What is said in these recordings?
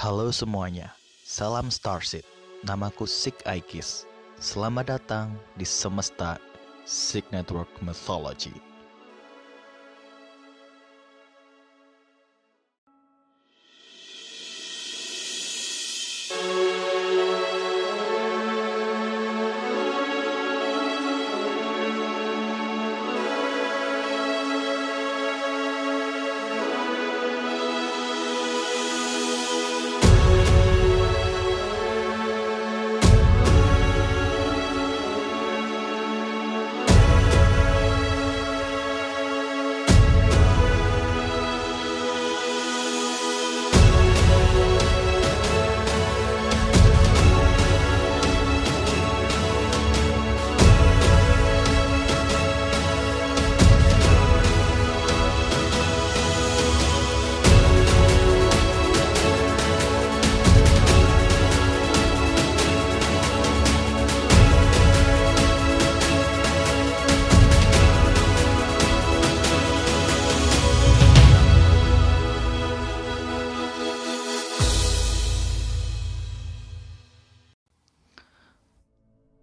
Halo semuanya, salam Starseed. Namaku Sik Aikis. Selamat datang di Semesta Sik Network Mythology.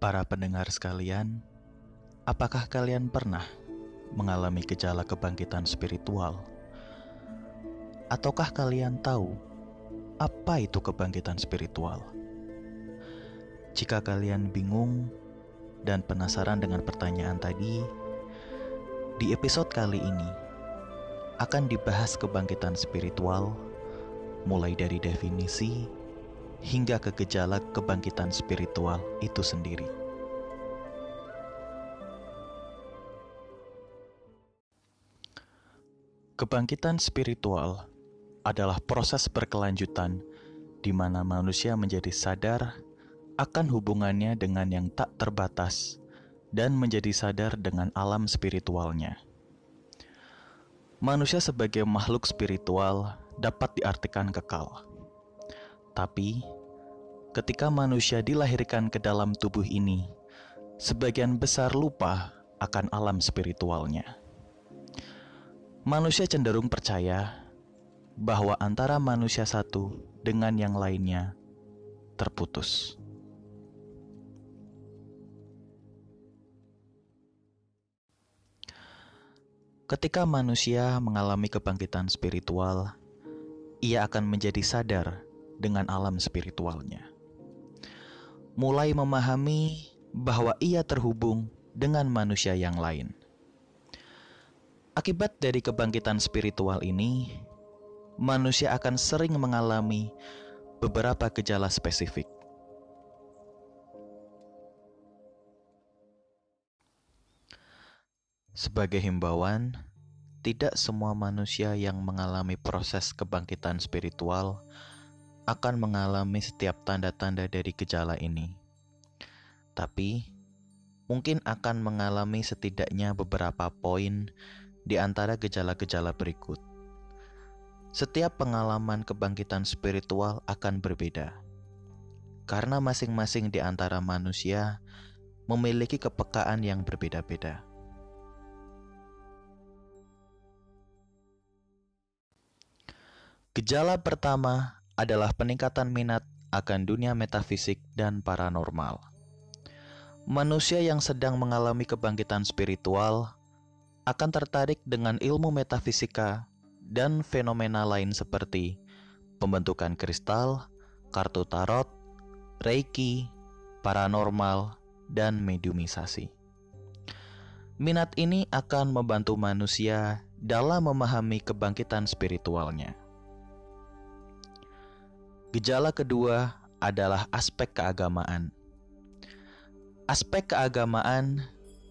Para pendengar sekalian, apakah kalian pernah mengalami gejala kebangkitan spiritual? Ataukah kalian tahu apa itu kebangkitan spiritual? Jika kalian bingung dan penasaran dengan pertanyaan tadi, di episode kali ini akan dibahas kebangkitan spiritual mulai dari definisi hingga ke gejala kebangkitan spiritual itu sendiri. Kebangkitan spiritual adalah proses berkelanjutan di mana manusia menjadi sadar akan hubungannya dengan yang tak terbatas dan menjadi sadar dengan alam spiritualnya. Manusia sebagai makhluk spiritual dapat diartikan kekal. Tapi, ketika manusia dilahirkan ke dalam tubuh ini, sebagian besar lupa akan alam spiritualnya manusia cenderung percaya bahwa antara manusia satu dengan yang lainnya terputus. Ketika manusia mengalami kebangkitan spiritual, ia akan menjadi sadar dengan alam spiritualnya. Mulai memahami bahwa ia terhubung dengan manusia yang lain Akibat dari kebangkitan spiritual ini, manusia akan sering mengalami beberapa gejala spesifik. Sebagai himbauan, tidak semua manusia yang mengalami proses kebangkitan spiritual akan mengalami setiap tanda-tanda dari gejala ini. Tapi, mungkin akan mengalami setidaknya beberapa poin di antara gejala-gejala berikut. Setiap pengalaman kebangkitan spiritual akan berbeda, karena masing-masing di antara manusia memiliki kepekaan yang berbeda-beda. Gejala pertama adalah peningkatan minat akan dunia metafisik dan paranormal. Manusia yang sedang mengalami kebangkitan spiritual akan tertarik dengan ilmu metafisika dan fenomena lain seperti pembentukan kristal, kartu tarot, reiki, paranormal, dan mediumisasi. Minat ini akan membantu manusia dalam memahami kebangkitan spiritualnya. Gejala kedua adalah aspek keagamaan. Aspek keagamaan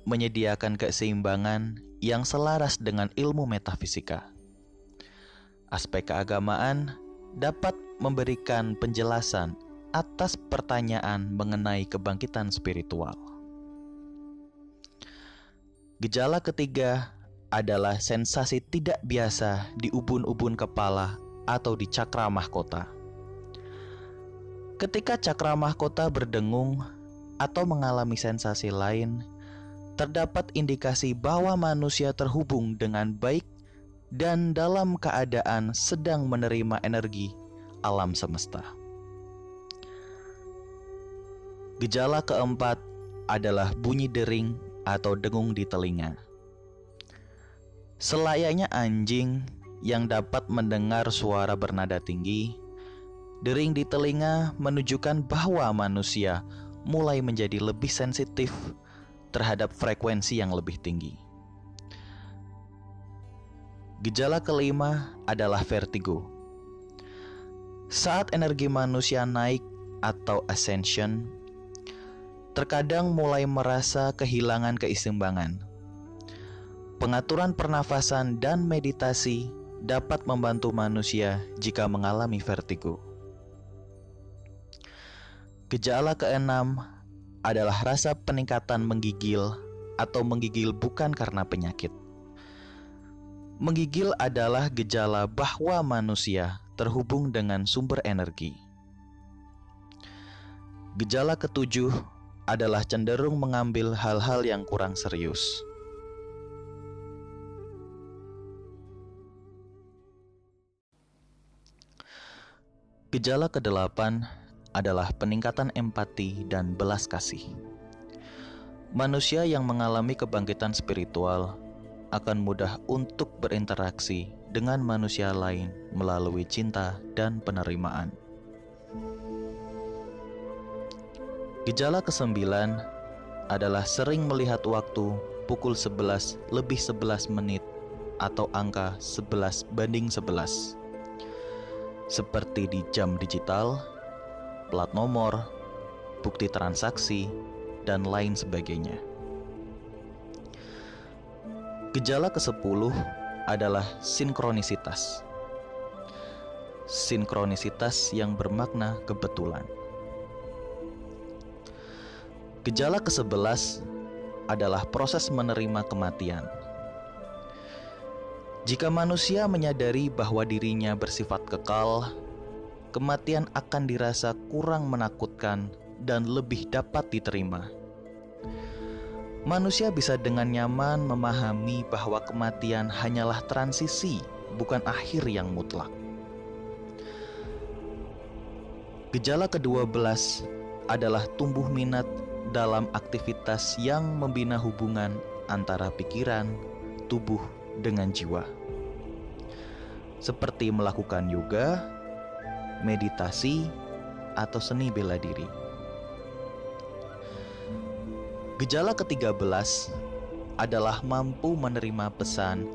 menyediakan keseimbangan yang selaras dengan ilmu metafisika. Aspek keagamaan dapat memberikan penjelasan atas pertanyaan mengenai kebangkitan spiritual. Gejala ketiga adalah sensasi tidak biasa di ubun-ubun kepala atau di cakra mahkota. Ketika cakra mahkota berdengung atau mengalami sensasi lain, terdapat indikasi bahwa manusia terhubung dengan baik dan dalam keadaan sedang menerima energi alam semesta. Gejala keempat adalah bunyi dering atau dengung di telinga. Selayaknya anjing yang dapat mendengar suara bernada tinggi, dering di telinga menunjukkan bahwa manusia mulai menjadi lebih sensitif terhadap frekuensi yang lebih tinggi. Gejala kelima adalah vertigo. Saat energi manusia naik atau ascension, terkadang mulai merasa kehilangan keseimbangan. Pengaturan pernafasan dan meditasi dapat membantu manusia jika mengalami vertigo. Gejala keenam adalah rasa peningkatan menggigil atau menggigil bukan karena penyakit Menggigil adalah gejala bahwa manusia terhubung dengan sumber energi. Gejala ketujuh adalah cenderung mengambil hal-hal yang kurang serius. Gejala kedelapan adalah peningkatan empati dan belas kasih. Manusia yang mengalami kebangkitan spiritual akan mudah untuk berinteraksi dengan manusia lain melalui cinta dan penerimaan. Gejala kesembilan adalah sering melihat waktu pukul 11 lebih 11 menit atau angka 11 banding 11 seperti di jam digital, plat nomor, bukti transaksi, dan lain sebagainya. Gejala ke-10 adalah sinkronisitas. Sinkronisitas yang bermakna kebetulan. Gejala ke-11 adalah proses menerima kematian. Jika manusia menyadari bahwa dirinya bersifat kekal, kematian akan dirasa kurang menakutkan dan lebih dapat diterima manusia bisa dengan nyaman memahami bahwa kematian hanyalah transisi, bukan akhir yang mutlak. Gejala kedua belas adalah tumbuh minat dalam aktivitas yang membina hubungan antara pikiran, tubuh, dengan jiwa. Seperti melakukan yoga, meditasi, atau seni bela diri. Gejala ke-13 adalah mampu menerima pesan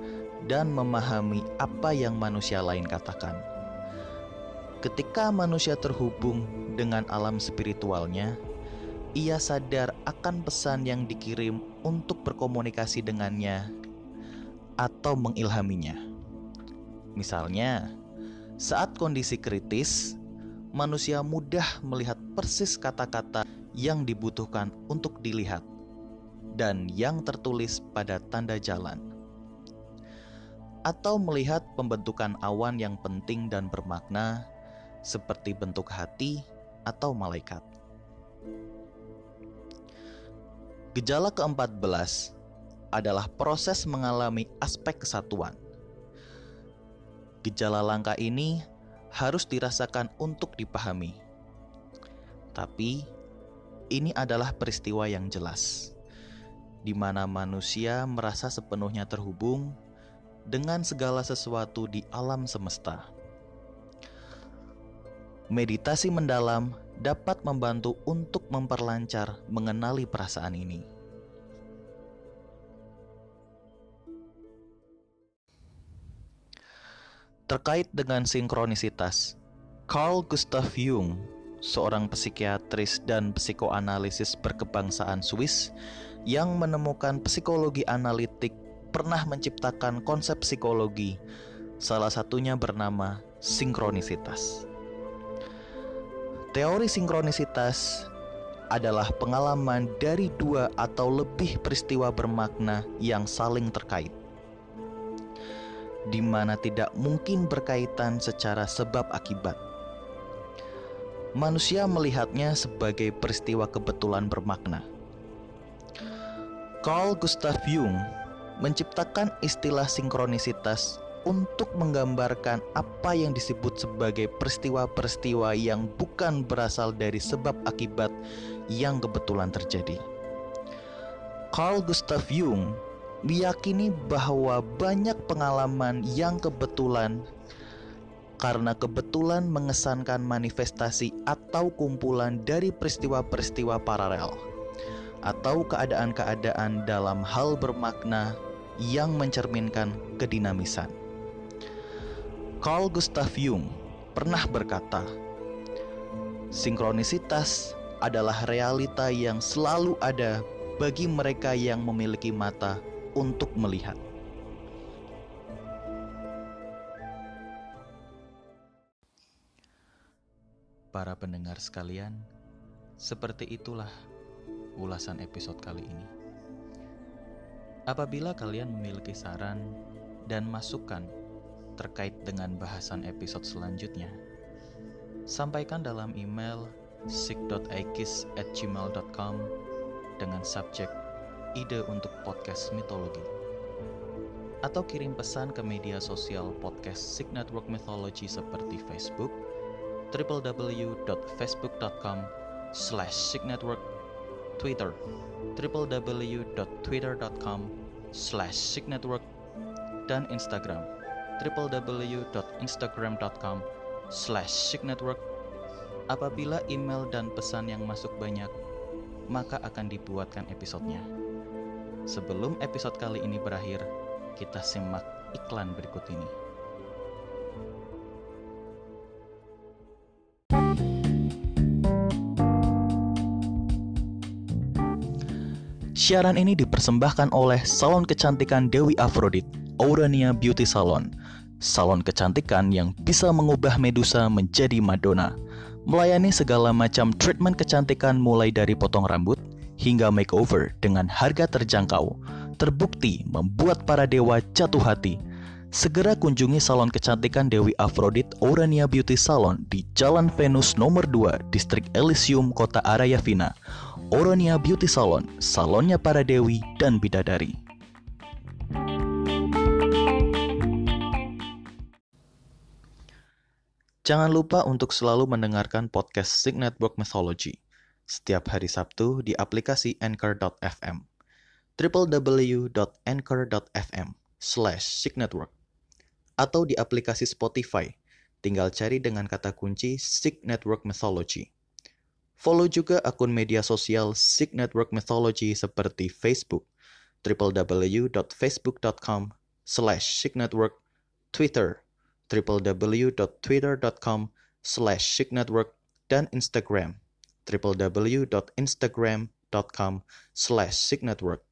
dan memahami apa yang manusia lain katakan. Ketika manusia terhubung dengan alam spiritualnya, ia sadar akan pesan yang dikirim untuk berkomunikasi dengannya atau mengilhaminya. Misalnya, saat kondisi kritis, manusia mudah melihat persis kata-kata yang dibutuhkan untuk dilihat dan yang tertulis pada tanda jalan, atau melihat pembentukan awan yang penting dan bermakna, seperti bentuk hati atau malaikat. Gejala keempat belas adalah proses mengalami aspek kesatuan. Gejala langka ini harus dirasakan untuk dipahami, tapi ini adalah peristiwa yang jelas di mana manusia merasa sepenuhnya terhubung dengan segala sesuatu di alam semesta. Meditasi mendalam dapat membantu untuk memperlancar mengenali perasaan ini. Terkait dengan sinkronisitas, Carl Gustav Jung, seorang psikiatris dan psikoanalisis berkebangsaan Swiss, yang menemukan psikologi analitik pernah menciptakan konsep psikologi, salah satunya bernama sinkronisitas. Teori sinkronisitas adalah pengalaman dari dua atau lebih peristiwa bermakna yang saling terkait, di mana tidak mungkin berkaitan secara sebab akibat. Manusia melihatnya sebagai peristiwa kebetulan bermakna Carl Gustav Jung menciptakan istilah sinkronisitas untuk menggambarkan apa yang disebut sebagai peristiwa-peristiwa yang bukan berasal dari sebab akibat yang kebetulan terjadi. Carl Gustav Jung meyakini bahwa banyak pengalaman yang kebetulan karena kebetulan mengesankan manifestasi atau kumpulan dari peristiwa-peristiwa paralel atau keadaan-keadaan dalam hal bermakna yang mencerminkan kedinamisan. Carl Gustav Jung pernah berkata, "Sinkronisitas adalah realita yang selalu ada bagi mereka yang memiliki mata untuk melihat." Para pendengar sekalian, seperti itulah ulasan episode kali ini. Apabila kalian memiliki saran dan masukan terkait dengan bahasan episode selanjutnya, sampaikan dalam email sick.aikis@gmail.com dengan subjek ide untuk podcast mitologi atau kirim pesan ke media sosial podcast Sick Network Mythology seperti Facebook www.facebook.com slash Network Twitter www.twitter.com slash signetwork dan Instagram www.instagram.com slash signetwork Apabila email dan pesan yang masuk banyak, maka akan dibuatkan episodenya. Sebelum episode kali ini berakhir, kita simak iklan berikut ini. Siaran ini dipersembahkan oleh Salon Kecantikan Dewi Afrodit, Aurania Beauty Salon. Salon kecantikan yang bisa mengubah Medusa menjadi Madonna. Melayani segala macam treatment kecantikan mulai dari potong rambut hingga makeover dengan harga terjangkau. Terbukti membuat para dewa jatuh hati. Segera kunjungi salon kecantikan Dewi Afrodit Aurania Beauty Salon di Jalan Venus nomor 2, Distrik Elysium, Kota Arayavina. Oronia Beauty Salon, salonnya para dewi dan bidadari. Jangan lupa untuk selalu mendengarkan podcast Sig Network Mythology setiap hari Sabtu di aplikasi Anchor.fm www.anchor.fm slash signetwork atau di aplikasi Spotify. Tinggal cari dengan kata kunci Sig Network Mythology. Follow juga akun media sosial Sig Network Mythology seperti Facebook, www.facebook.com slash signetwork, Twitter, www.twitter.com slash signetwork, dan Instagram, www.instagram.com slash signetwork.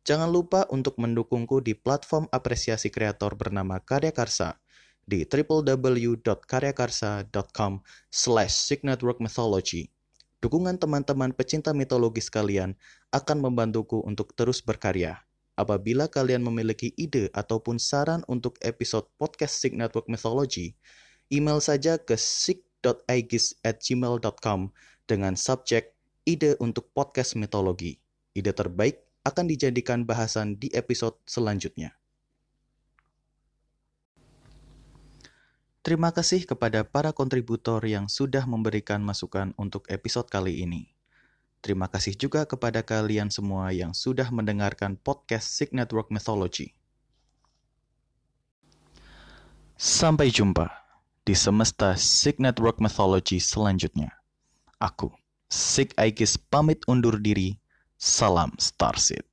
Jangan lupa untuk mendukungku di platform apresiasi kreator bernama Karya Karsa di www.karyakarsa.com slash signetwork mythology. Dukungan teman-teman pecinta mitologi sekalian akan membantuku untuk terus berkarya. Apabila kalian memiliki ide ataupun saran untuk episode podcast Sig Network Mythology, email saja ke sig.aegis@gmail.com dengan subjek ide untuk podcast mitologi. Ide terbaik akan dijadikan bahasan di episode selanjutnya. Terima kasih kepada para kontributor yang sudah memberikan masukan untuk episode kali ini. Terima kasih juga kepada kalian semua yang sudah mendengarkan podcast Sig Network Mythology. Sampai jumpa di semesta Sig Network Mythology selanjutnya. Aku, Sig Aegis pamit undur diri. Salam Starseed.